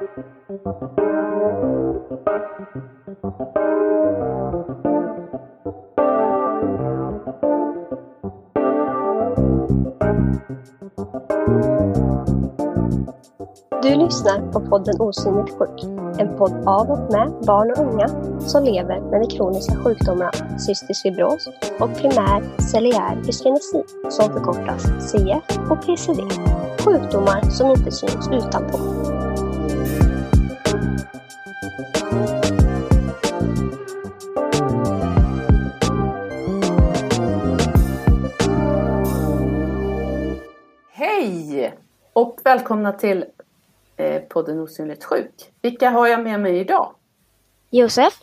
Du lyssnar på podden Osynligt sjuk. En podd av och med barn och unga som lever med de kroniska sjukdomarna cystisk fibros och primär celiär dyskinesi som förkortas CF och PCD. Sjukdomar som inte syns utanpå. Välkomna till eh, podden Osynligt sjuk. Vilka har jag med mig idag? Josef?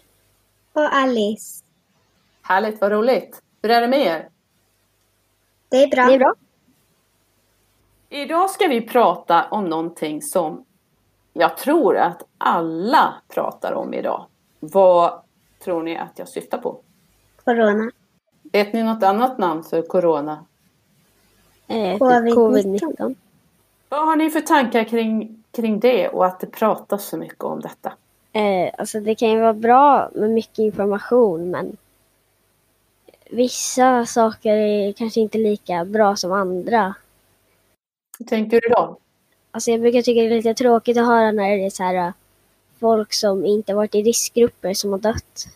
Och Alice. Härligt, vad roligt. Hur är det med er? Det är bra. Det är bra. Idag ska vi prata om någonting som jag tror att alla pratar om idag. Vad tror ni att jag syftar på? Corona. Vet ni något annat namn för corona? Eh, Covid-19. Covid-19. Vad har ni för tankar kring, kring det och att det pratas så mycket om detta? Eh, alltså det kan ju vara bra med mycket information men vissa saker är kanske inte lika bra som andra. Hur tänker du då? Alltså jag brukar tycka det är lite tråkigt att höra när det är så här äh, folk som inte varit i riskgrupper som har dött.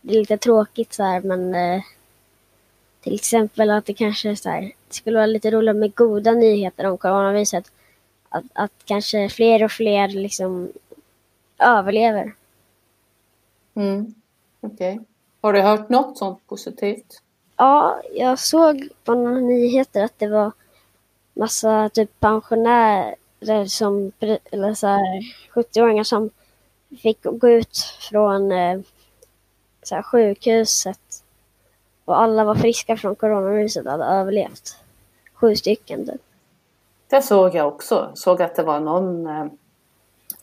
Det är lite tråkigt så här men eh, till exempel att det kanske är så här, det skulle vara lite roligare med goda nyheter om coronaviruset. Att, att kanske fler och fler liksom överlever. Mm. Okej. Har du hört något sånt positivt? Ja, jag såg på några nyheter att det var massa typ pensionärer som, eller så här 70-åringar som fick gå ut från eh, så här sjukhuset och alla var friska från coronaviruset och hade överlevt. Sju stycken typ. Det såg jag också. Såg att det var någon eh,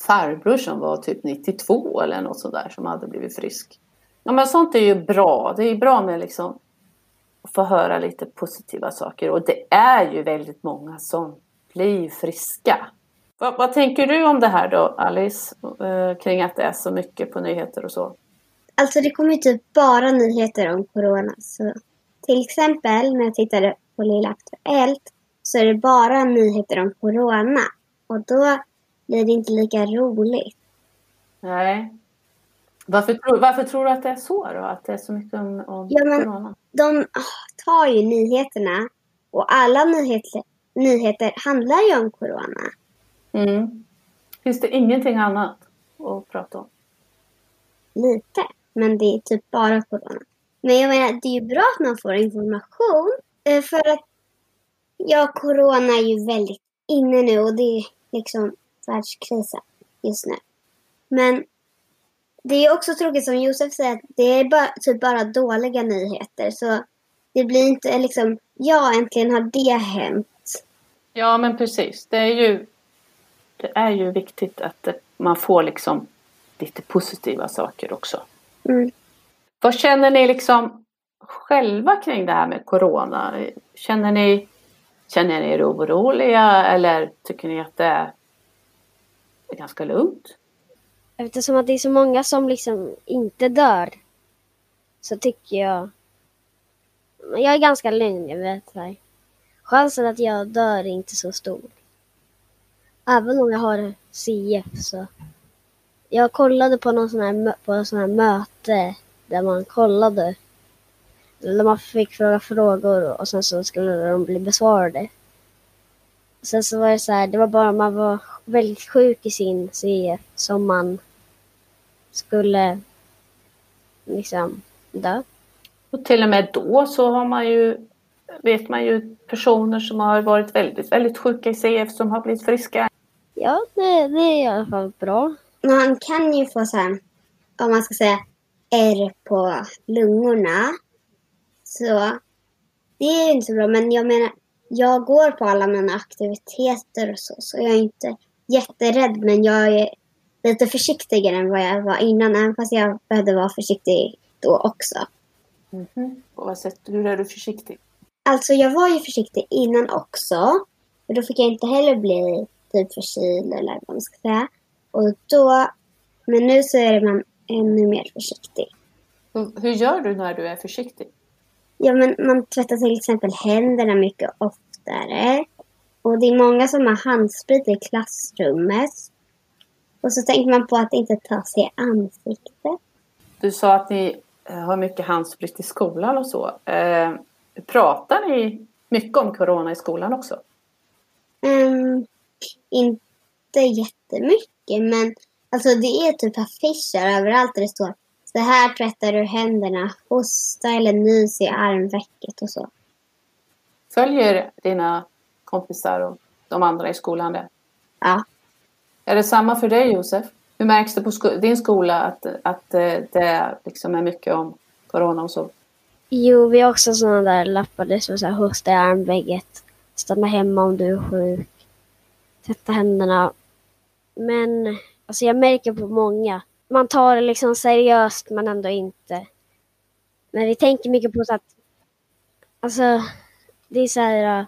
farbror som var typ 92 eller något sådär som hade blivit frisk. Ja men sånt är ju bra. Det är bra med liksom att få höra lite positiva saker och det är ju väldigt många som blir friska. Vad, vad tänker du om det här då Alice? Eh, kring att det är så mycket på nyheter och så. Alltså det kommer ju typ bara nyheter om corona. Så till exempel när jag tittade på Lilla Aktuellt så är det bara nyheter om corona. Och då blir det inte lika roligt. Nej. Varför, varför tror du att det är så då? Att det är så mycket om, om Ja, men- corona? De ah, tar ju nyheterna och alla nyheter, nyheter handlar ju om corona. Mm. Finns det ingenting annat att prata om? Lite. Men det är typ bara corona. Men jag menar, det är ju bra att man får information. Eh, För att, ja, corona är ju väldigt inne nu och det är liksom världskrisen just nu. Men det är också tråkigt som Josef säger att det är bara, typ bara dåliga nyheter. Så det blir inte liksom, ja äntligen har det hänt. Ja, men precis. Det är ju, det är ju viktigt att det, man får liksom lite positiva saker också. Mm. Vad känner ni liksom själva kring det här med corona? Känner ni, känner ni er oroliga eller tycker ni att det är, ganska lugnt? Eftersom att det är så många som liksom inte dör så tycker jag... Jag är ganska lugn, jag vet. det. Chansen att jag dör är inte så stor. Även om jag har CF så... Jag kollade på någon sån här, på en sån här möte där man kollade. Man fick fråga frågor och sen så skulle de bli besvarade. Sen så var det så här, det var bara man var väldigt sjuk i sin CF som man skulle liksom dö. Och till och med då så har man ju, vet man ju personer som har varit väldigt, väldigt sjuka i CF som har blivit friska. Ja, det, det är i alla fall bra. Man kan ju få så här, om man ska säga, ärr på lungorna. Så det är ju inte så bra. Men jag menar, jag går på alla mina aktiviteter och så. Så jag är inte jätterädd. Men jag är lite försiktigare än vad jag var innan. Även fast jag behövde vara försiktig då också. Mhm. På vad sätt, hur är du försiktig? Alltså jag var ju försiktig innan också. För då fick jag inte heller bli typ förkyld eller vad man ska säga. Och då, men nu så är man ännu mer försiktig. Hur gör du när du är försiktig? Ja, men man tvättar till exempel händerna mycket oftare. Och det är många som har handsprit i klassrummet. Och så tänker man på att inte ta sig i ansiktet. Du sa att ni eh, har mycket handsprit i skolan och så. Eh, pratar ni mycket om corona i skolan också? Um, inte jättemycket, men alltså det är typ affischer överallt där det står så här tvättar du händerna, hosta eller nys i armvecket och så. Följer dina kompisar och de andra i skolan det? Ja. Är det samma för dig Josef? Hur märks det på sko din skola att, att eh, det liksom är mycket om corona och så? Jo, vi har också sådana där lappar det står så här hosta i armvecket, stanna hemma om du är sjuk, tvätta händerna. Men alltså jag märker på många, man tar det liksom seriöst men ändå inte. Men vi tänker mycket på så att, alltså det är så här, äh,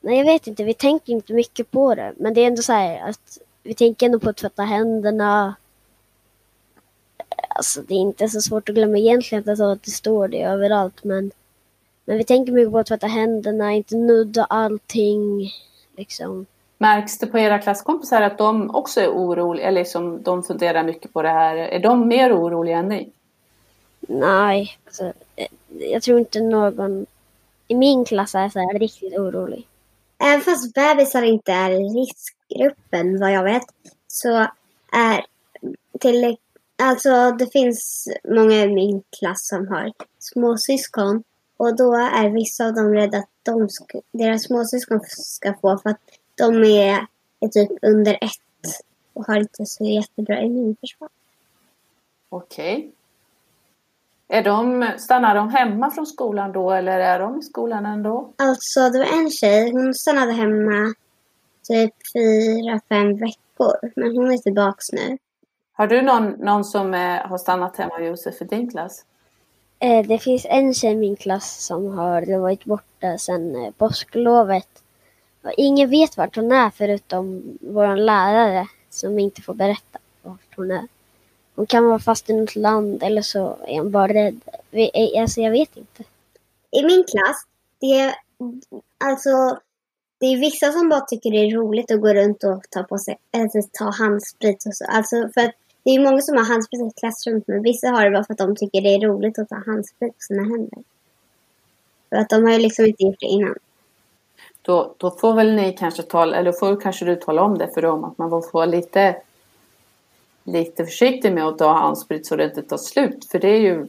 nej jag vet inte, vi tänker inte mycket på det. Men det är ändå så här att vi tänker ändå på att tvätta händerna. Alltså det är inte så svårt att glömma egentligen att det, att det står det överallt men, men vi tänker mycket på att tvätta händerna, inte nudda allting. Liksom. Märks det på era klasskompisar att de också är oroliga, eller liksom de funderar mycket på det här? Är de mer oroliga än ni? Nej, alltså, jag tror inte någon i min klass är så här riktigt orolig. Även fast bebisar inte är i riskgruppen, vad jag vet, så är till Alltså det finns många i min klass som har småsyskon och då är vissa av dem rädda att de ska, deras småsyskon ska få för att de är, är typ under ett och har inte så jättebra immunförsvar. Okej. Okay. Är de, stannar de hemma från skolan då eller är de i skolan ändå? Alltså det var en tjej, hon stannade hemma typ fyra, fem veckor. Men hon är tillbaks nu. Har du någon, någon som är, har stannat hemma Josef i din klass? Eh, det finns en tjej i min klass som har varit borta sedan eh, påsklovet. Ingen vet vart hon är förutom vår lärare som inte får berätta vart hon är. Hon kan vara fast i något land eller så är hon bara rädd. Eh, alltså jag vet inte. I min klass, det är alltså det är vissa som bara tycker det är roligt att gå runt och ta på sig, eller ta handsprit och så. Alltså för att det är många som har handsprit i klassrummet men vissa har det bara för att de tycker det är roligt att ta handsprit på sina händer. För att de har ju liksom inte gjort det innan. Då, då får väl ni kanske tala, eller får kanske du tala om det för dem att man får vara lite lite försiktig med att ta handsprit så det inte tar slut. För det är ju,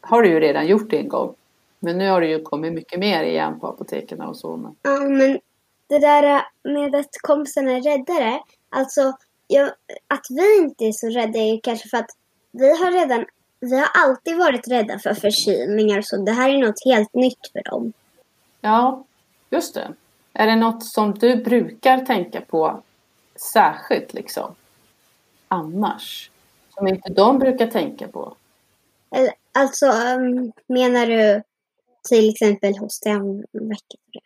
har du ju redan gjort en gång. Men nu har det ju kommit mycket mer igen på apoteken och så. Men... Ja, men det där med att kompisarna är räddare. Alltså, jag, att vi inte är så rädda är kanske för att vi har redan, vi har alltid varit rädda för förkylningar så det här är något helt nytt för dem. Ja, just det. Är det något som du brukar tänka på särskilt annars? Som inte de brukar tänka på? Alltså, um, menar du till exempel hos den veckan?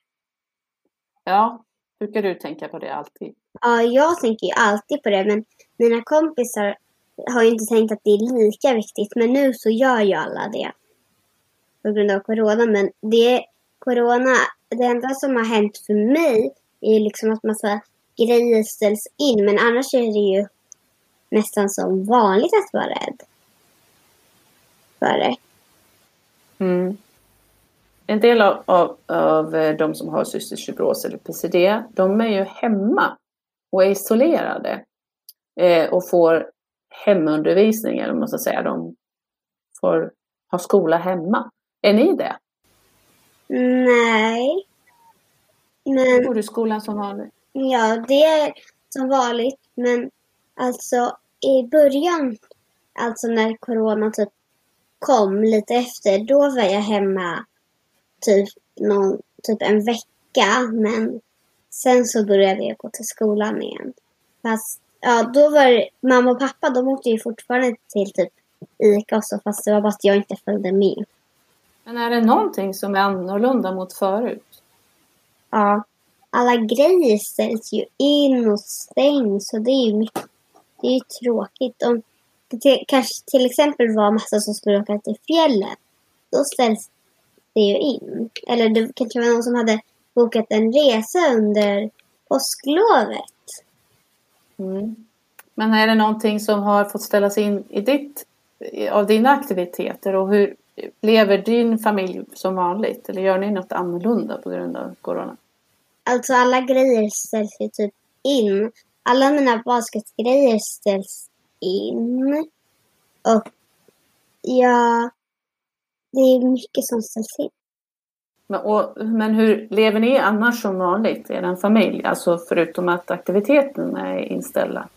Ja, brukar du tänka på det alltid? Ja, jag tänker ju alltid på det, men mina kompisar har ju inte tänkt att det är lika viktigt. Men nu så gör ju alla det. På grund av corona. Men det corona, det enda som har hänt för mig är liksom att massa grejer ställs in. Men annars är det ju nästan som vanligt att vara rädd. För det. Mm. En del av, av, av eh, de som har cystisk fibros eller PCD, de är ju hemma och är isolerade eh, och får hemundervisning, eller måste säga. De får ha skola hemma. Är ni det? Nej. Men... Går du i skolan som vanligt? Ja, det är som vanligt. Men alltså i början, alltså när corona typ kom lite efter, då var jag hemma typ, någon, typ en vecka. Men sen så började jag gå till skolan igen. Fast ja, då var det, mamma och pappa de åkte ju fortfarande till typ ICA och så, fast det var bara att jag inte följde med. Men är det någonting som är annorlunda mot förut? Ja. Alla grejer ställs ju in och stängs och det är ju mycket Det är tråkigt om det till, kanske till exempel var massa som skulle åka till fjällen. Då ställs det ju in. Eller det kanske var någon som hade bokat en resa under påsklovet. Mm. Men är det någonting som har fått ställas in i ditt, av dina aktiviteter och hur lever din familj som vanligt? Eller gör ni något annorlunda på grund av corona? Alltså alla grejer ställs ju typ in. Alla mina basketgrejer ställs in. Och ja, det är mycket som ställs in. Men, och, men hur lever ni annars som vanligt, er familj? Alltså förutom att aktiviteterna är inställda?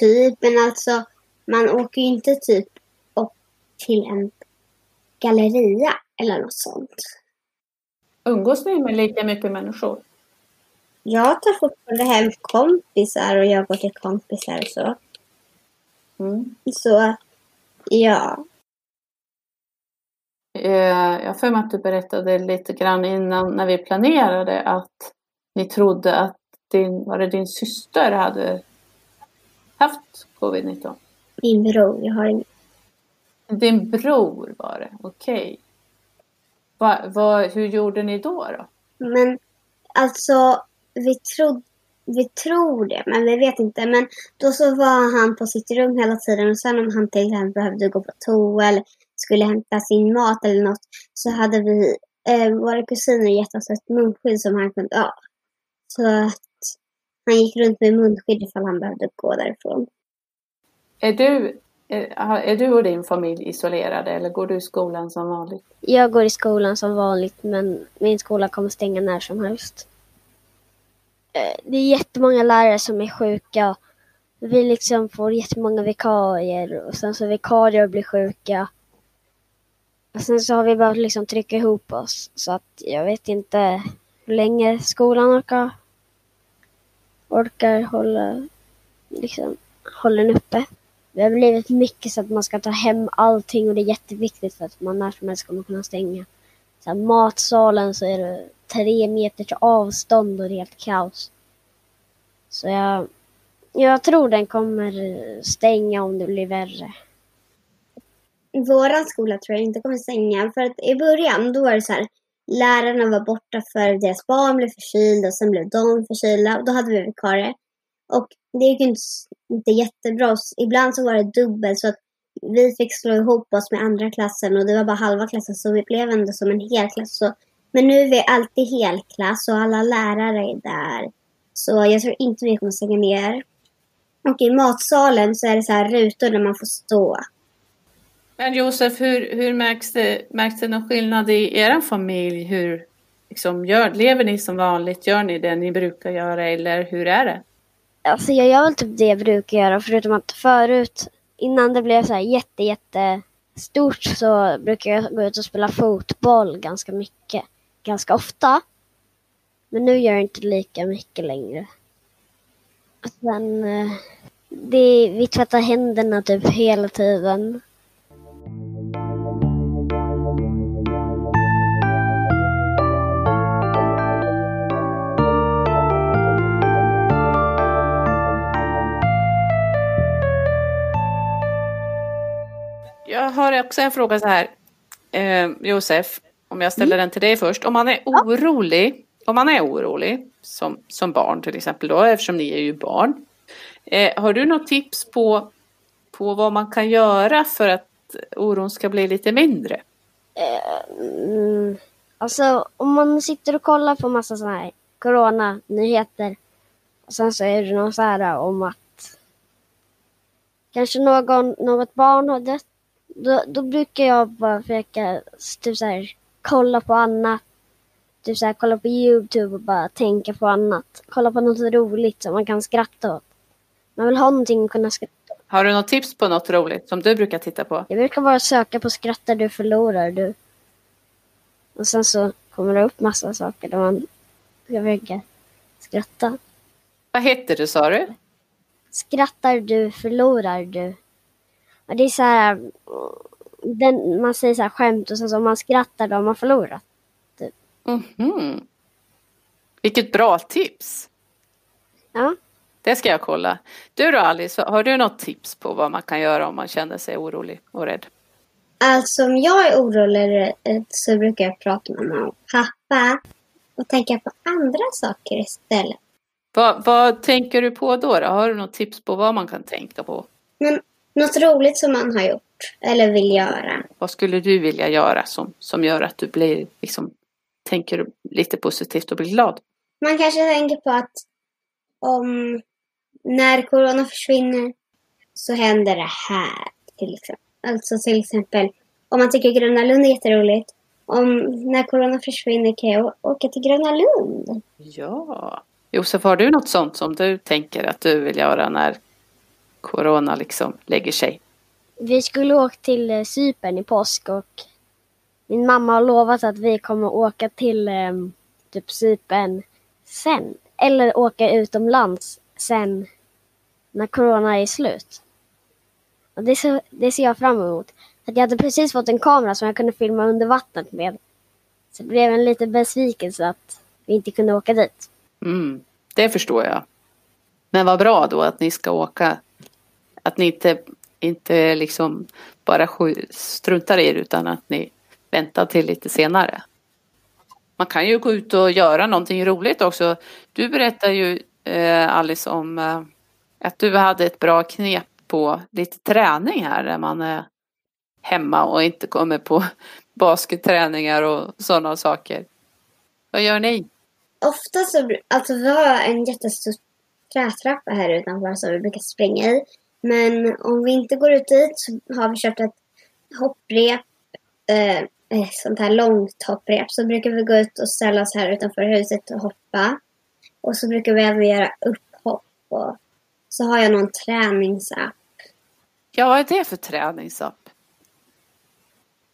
Typ, men alltså man åker ju inte typ upp till en galleria eller något sånt. Umgås ni med lika mycket människor? Jag tar fortfarande hem kompisar och jag går till kompisar och så. Mm. Så, ja. Eh, jag har för mig att du berättade lite grann innan när vi planerade att ni trodde att din, var det din syster hade haft covid-19? Min bror, jag har en Din bror var det, okej. Va, va, hur gjorde ni då? då? Men alltså, vi, tro, vi tror det, men vi vet inte. Men då så var han på sitt rum hela tiden och sen om han till exempel behövde gå på toa eller skulle hämta sin mat eller något så hade vi, eh, våra kusiner gett oss ett munskydd som han kunde ha. Så att han gick runt med munskydd ifall han behövde gå därifrån. Är du, är, är du och din familj isolerade eller går du i skolan som vanligt? Jag går i skolan som vanligt men min skola kommer stänga när som helst. Eh, det är jättemånga lärare som är sjuka. Vi liksom får jättemånga vikarier och sen så vikarier blir sjuka. Och sen så har vi behövt liksom trycka ihop oss så att jag vet inte hur länge skolan orkar, orkar hålla, liksom, hålla den uppe. Det har blivit mycket så att man ska ta hem allting och det är jätteviktigt för att man när som helst kommer kunna stänga. Så här, matsalen så är det tre meters avstånd och det är helt kaos. Så jag, jag tror den kommer stänga om det blir värre. Våran skola tror jag inte kommer stänga. För att i början då var det så här. Lärarna var borta för deras barn blev förkylda och sen blev de förkylda. Och då hade vi vikarier. Och det gick inte, inte jättebra. Ibland så var det dubbelt så att vi fick slå ihop oss med andra klassen och det var bara halva klassen så vi blev ändå som en hel klass. Så, men nu är vi alltid helklass och alla lärare är där. Så jag tror inte vi kommer stänga ner. Och i matsalen så är det så här rutor där man får stå. Men Josef, hur, hur märks, det, märks det någon skillnad i er familj? Hur, liksom, gör, lever ni som vanligt? Gör ni det ni brukar göra eller hur är det? Alltså jag gör väl typ det jag brukar göra förutom att förut innan det blev så här jätte jätte stort så brukar jag gå ut och spela fotboll ganska mycket. Ganska ofta. Men nu gör jag inte lika mycket längre. Och sen eh, det, vi tvättar händerna typ hela tiden. Jag har också en fråga så här. Eh, Josef, om jag ställer den till dig först. Om man är orolig, om man är orolig som, som barn till exempel då, eftersom ni är ju barn. Eh, har du något tips på, på vad man kan göra för att oron ska bli lite mindre? Mm, alltså om man sitter och kollar på massa sådana här corona-nyheter. Och sen så är det något så här om att kanske någon, något barn har dött. Då, då brukar jag bara försöka typ så här, kolla på annat. Typ så här, kolla på Youtube och bara tänka på annat. Kolla på något roligt som man kan skratta åt. Man vill ha någonting att kunna skratta åt. Har du något tips på något roligt som du brukar titta på? Jag brukar bara söka på skrattar du förlorar du. Och sen så kommer det upp massa saker där man ska försöka skratta. Vad heter det sa du? Skrattar du förlorar du. Det är så här, mm, den, man säger så här skämt och sen så om man skrattar då har man förlorat. Mhm. Vilket bra tips! Ja. Det ska jag kolla. Du då Alice, har du något tips på vad man kan göra om man känner sig orolig och rädd? Alltså om jag är orolig så brukar jag prata med mamma och pappa och tänka på andra saker istället. Vad, vad tänker du på då, då? Har du något tips på vad man kan tänka på? Men något roligt som man har gjort eller vill göra. Vad skulle du vilja göra som, som gör att du blir, liksom, tänker lite positivt och blir glad? Man kanske tänker på att om när corona försvinner så händer det här till exempel. Alltså till exempel om man tycker Gröna Lund är jätteroligt. Om när corona försvinner kan jag åka till Gröna Lund. Ja. Josef, har du något sånt som du tänker att du vill göra när corona liksom lägger sig? Vi skulle åka till eh, Cypern i påsk och min mamma har lovat att vi kommer åka till eh, typ Cypern sen. Eller åka utomlands sen när corona är slut. Och det, ser, det ser jag fram emot. Att jag hade precis fått en kamera som jag kunde filma under vattnet med. Så det blev en liten besvikelse att vi inte kunde åka dit. Mm, det förstår jag. Men vad bra då att ni ska åka. Att ni inte, inte liksom bara struntar i det utan att ni väntar till lite senare. Man kan ju gå ut och göra någonting roligt också. Du berättar ju eh, Alice om eh, att du hade ett bra knep på lite träning här där man är hemma och inte kommer på basketträningar och sådana saker. Vad gör ni? Ofta så, alltså vi har en jättestor trätrappa här utanför som vi brukar springa i. Men om vi inte går ut dit så har vi kört ett hopprep, eh, sånt här långt hopprep. Så brukar vi gå ut och ställa oss här utanför huset och hoppa. Och så brukar vi även göra upphopp. Och så har jag någon träningsapp. Ja, vad är det för träningsapp?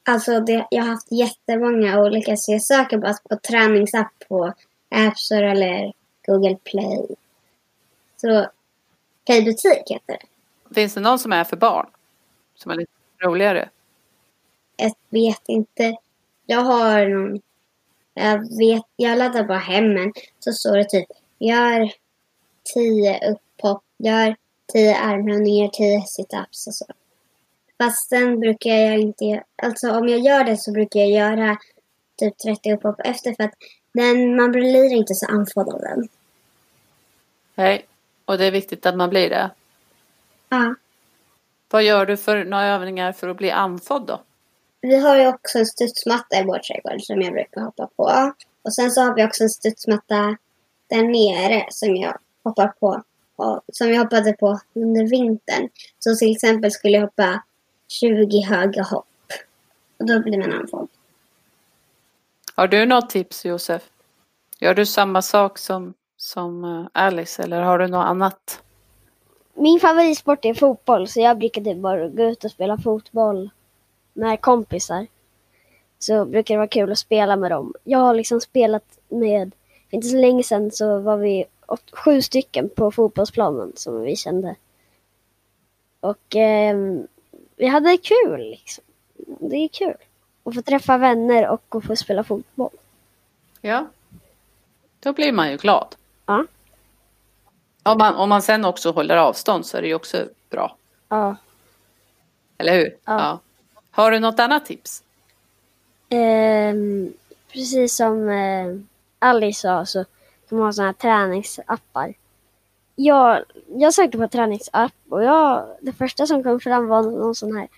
Alltså, det, jag har haft jättemånga olika, så jag söker bara på träningsapp på App Store eller Google Play. Så Playbutik heter det. Finns det någon som är för barn? Som är lite roligare? Jag vet inte. Jag har någon... Jag vet, jag laddar bara hem en. Så står det typ, gör tio upphopp, gör tio armhävningar, tio situps och så. Fast sen brukar jag inte, alltså om jag gör det så brukar jag göra typ 30 upphopp efter för att den, man blir inte så andfådd av den. Nej, och det är viktigt att man blir det. Ja. Vad gör du för några övningar för att bli andfådd då? Vi har ju också en studsmatta i vår trädgård som jag brukar hoppa på. Och sen så har vi också en studsmatta där nere som jag hoppar på. Och, som jag hoppade på under vintern. Så till exempel skulle jag hoppa 20 höga hopp. Och då blir man andfådd. Har du något tips Josef? Gör du samma sak som, som eh, Alice eller har du något annat? Min favoritsport är fotboll så jag brukar typ bara gå ut och spela fotboll med kompisar. Så brukar det vara kul att spela med dem. Jag har liksom spelat med, för inte så länge sedan så var vi åt, sju stycken på fotbollsplanen som vi kände. Och eh, vi hade kul liksom. Det är kul. Att få träffa vänner och att få spela fotboll. Ja. Då blir man ju glad. Ja. Om man, om man sen också håller avstånd så är det ju också bra. Ja. Eller hur? Ja. ja. Har du något annat tips? Eh, precis som eh, Alice sa så de har sådana här träningsappar. Jag, jag sökte på träningsapp och jag, det första som kom fram var någon sån här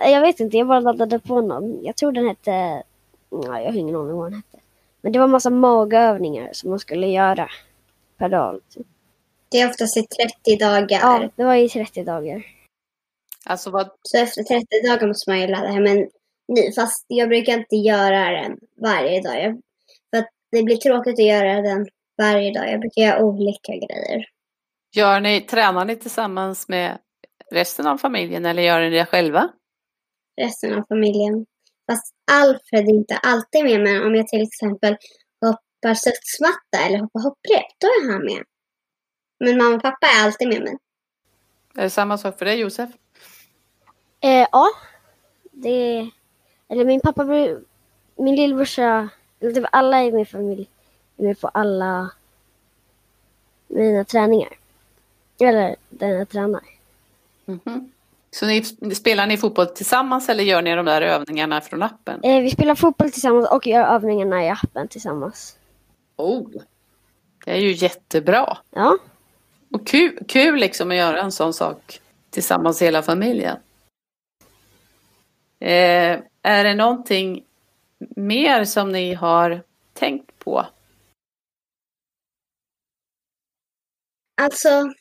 jag vet inte, jag bara laddade på någon. Jag tror den hette... Nej, jag har ingen aning vad den hette. Men det var massa magövningar som man skulle göra per dag. Det är oftast i 30 dagar. Ja, det var i 30 dagar. Alltså vad... Så efter 30 dagar måste man ju ladda hem en ny. Fast jag brukar inte göra den varje dag. Jag, för att det blir tråkigt att göra den varje dag. Jag brukar göra olika grejer. Gör ni, tränar ni tillsammans med resten av familjen eller gör ni det själva? resten av familjen. Fast Alfred är inte alltid med, men om jag till exempel hoppar studsmatta eller hoppar hopprep, då är han med. Men mamma och pappa är alltid med mig. Är det samma sak för dig Josef? Eh, ja. Det... Eller min pappa, min lillbrorsa, eller typ alla i min familj är med på alla mina träningar. Eller den jag tränar. Mhm. Så ni, spelar ni fotboll tillsammans eller gör ni de där övningarna från appen? Eh, vi spelar fotboll tillsammans och gör övningarna i appen tillsammans. Oh, det är ju jättebra. Ja, Och kul, kul liksom att göra en sån sak tillsammans hela familjen. Eh, är det någonting mer som ni har tänkt på? Alltså,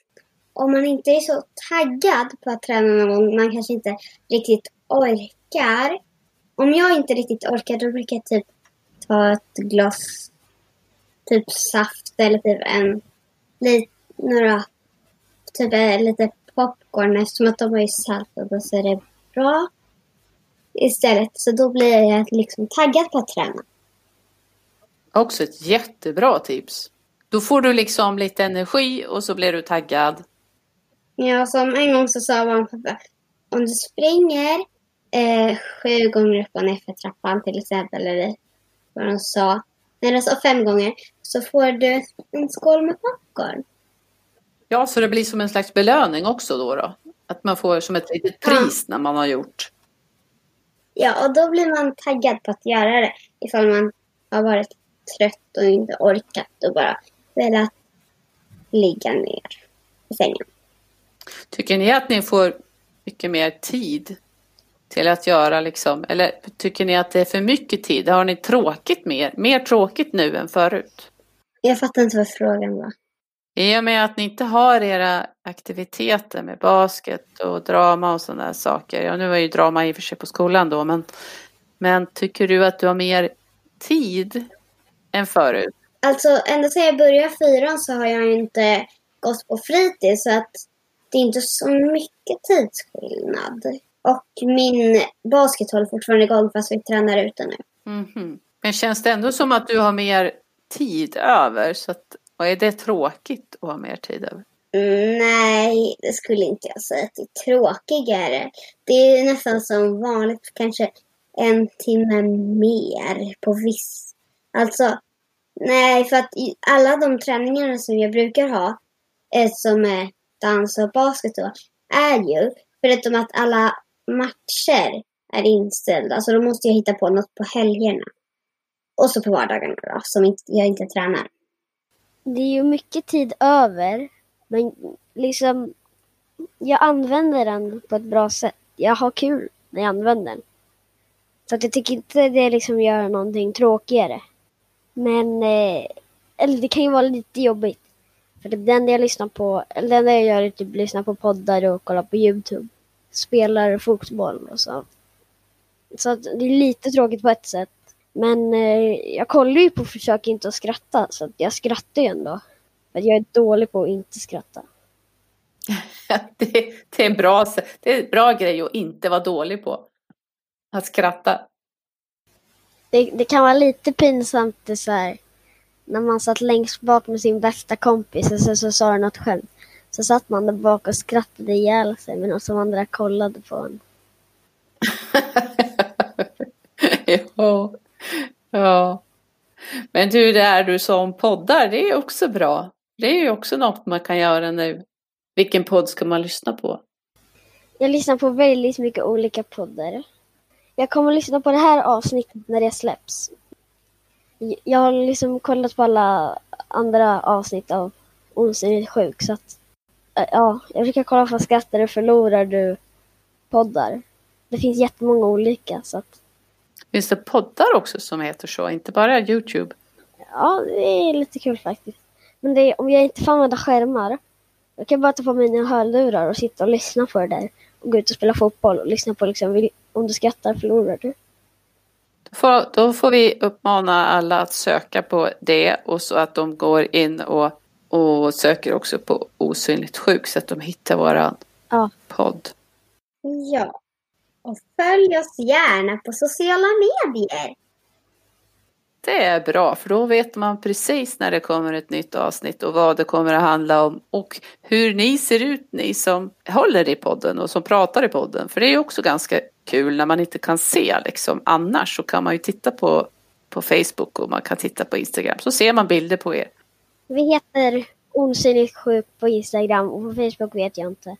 om man inte är så taggad på att träna någon gång, man kanske inte riktigt orkar. Om jag inte riktigt orkar, då brukar jag typ ta ett glas typ saft eller typ en, li, några, typ eh, lite popcorn eftersom att de är saltade så är det bra istället. Så då blir jag liksom taggad på att träna. Också ett jättebra tips. Då får du liksom lite energi och så blir du taggad. Ja, som en gång så sa mamma och pappa, om du springer eh, sju gånger upp och ner för trappan till exempel, eller vad de sa. När de sa fem gånger så får du en skål med popcorn. Ja, så det blir som en slags belöning också då. då. Att man får som ett litet pris när man har gjort. Ja, och då blir man taggad på att göra det ifall man har varit trött och inte orkat och bara velat ligga ner i sängen. Tycker ni att ni får mycket mer tid till att göra liksom, eller tycker ni att det är för mycket tid? Har ni tråkigt mer, mer tråkigt nu än förut? Jag fattar inte vad frågan var. I och med att ni inte har era aktiviteter med basket och drama och sådana där saker. Ja, nu var ju drama i och för sig på skolan då, men, men tycker du att du har mer tid än förut? Alltså, ända sedan jag började fyran så har jag inte gått på fritids så att det är inte så mycket tidsskillnad. Och min basket håller fortfarande igång fast vi tränar ute nu. Mhm. Men känns det ändå som att du har mer tid över? Så att, och är det tråkigt att ha mer tid över? Mm, nej, det skulle inte jag säga att det är tråkigare. Det är nästan som vanligt, kanske en timme mer på viss... Alltså, nej, för att alla de träningarna som jag brukar ha, eh, som är dans och basket då, är ju, förutom att alla matcher är inställda, så då måste jag hitta på något på helgerna. Och så på vardagarna då, som inte, jag inte tränar. det är ju mycket tid över. Men liksom, jag använder den på ett bra sätt. Jag har kul när jag använder den. Så att jag tycker inte det liksom gör någonting tråkigare. Men, eh, eller det kan ju vara lite jobbigt. För det enda jag lyssnar på, eller det enda jag gör är typ lyssna på poddar och kolla på YouTube. Spelar fotboll och så. Så det är lite tråkigt på ett sätt. Men eh, jag kollar ju på Försök inte att skratta, så att jag skrattar ju ändå. Men jag är dålig på att inte skratta. Det, det, är en bra, det är en bra grej att inte vara dålig på. Att skratta. Det, det kan vara lite pinsamt det så här, när man satt längst bak med sin bästa kompis och så, så sa du något själv. Så satt man där bak och skrattade ihjäl sig medan de andra kollade på en. ja. ja. Men du, det här du sa om poddar, det är också bra. Det är ju också något man kan göra nu. Vilken podd ska man lyssna på? Jag lyssnar på väldigt mycket olika poddar. Jag kommer att lyssna på det här avsnittet när det släpps. Jag har liksom kollat på alla andra avsnitt av Osynligt sjuk så att ja, jag brukar kolla på Skrattar du förlorar du poddar. Det finns jättemånga olika så att Finns det poddar också som heter så? Inte bara Youtube? ja, det är lite kul faktiskt. Men är, om jag inte får använda skärmar jag kan bara ta på mina hörlurar och sitta och lyssna på det där och gå ut och spela fotboll och lyssna på liksom om du skrattar förlorar du. Då får, då får vi uppmana alla att söka på det och så att de går in och, och söker också på Osynligt sjuk så att de hittar våran Ja. podd. Ja. Och följ oss gärna på sociala medier. Det är bra för då vet man precis när det kommer ett nytt avsnitt och vad det kommer att handla om och hur ni ser ut ni som håller i podden och som pratar i podden. För det är ju också ganska kul när man inte kan se liksom. Annars så kan man ju titta på, på Facebook och man kan titta på Instagram så ser man bilder på er. Vi heter Osynligt sjuk på Instagram och på Facebook vet jag inte.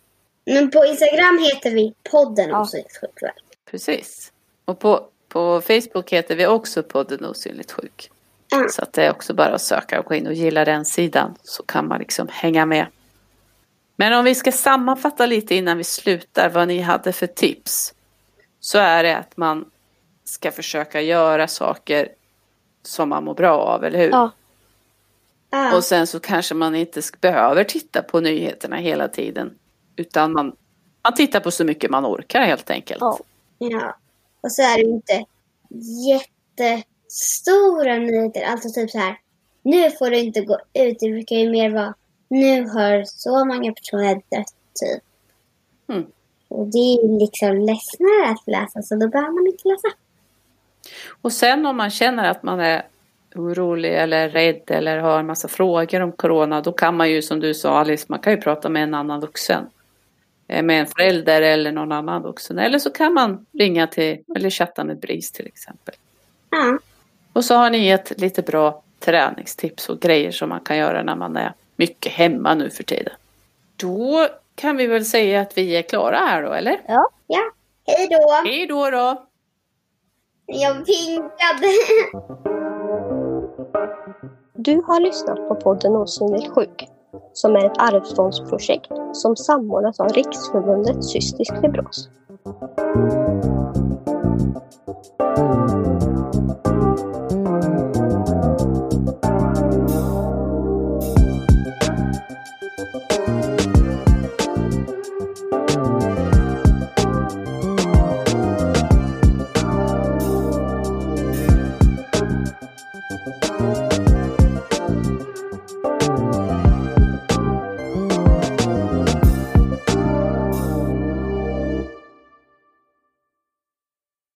Men på Instagram heter vi podden Ja. Osynligt sjuk väl? Precis. Och på, på Facebook heter vi också podden Osynligt sjuk. Ja. Så att det är också bara att söka och gå in och gilla den sidan så kan man liksom hänga med. Men om vi ska sammanfatta lite innan vi slutar vad ni hade för tips. Så är det att man ska försöka göra saker som man mår bra av, eller hur? Ja, Ja. Och sen så kanske man inte behöver titta på nyheterna hela tiden. Utan man, man tittar på så mycket man orkar helt enkelt. ja. ja. Och så är det inte jättestora nyheter. Alltså typ så här. Nu får du inte gå ut. Det brukar ju mer vara. Nu har så många personer dött typ. Mm. Och det är ju liksom ledsnare att läsa. Så då behöver man inte läsa. Och sen om man känner att man är orolig eller rädd eller har en massa frågor om corona. Då kan man ju som du sa Alice, man kan ju prata med en annan vuxen. Eh, Med en förälder eller någon annan vuxen. Eller så kan man ringa till eller chatta med BRIS till exempel. Ja. Och så har ni ett lite bra träningstips och grejer som man kan göra när man är mycket hemma nu för tiden. Då kan vi väl säga att vi är klara här då, eller? Ja. Hej då. Hej då då! Jag vinkade. Du har lyssnat på podden Osynligt sjuk, som är ett arvsfondsprojekt som samordnas av Riksförbundet Cystisk fibros.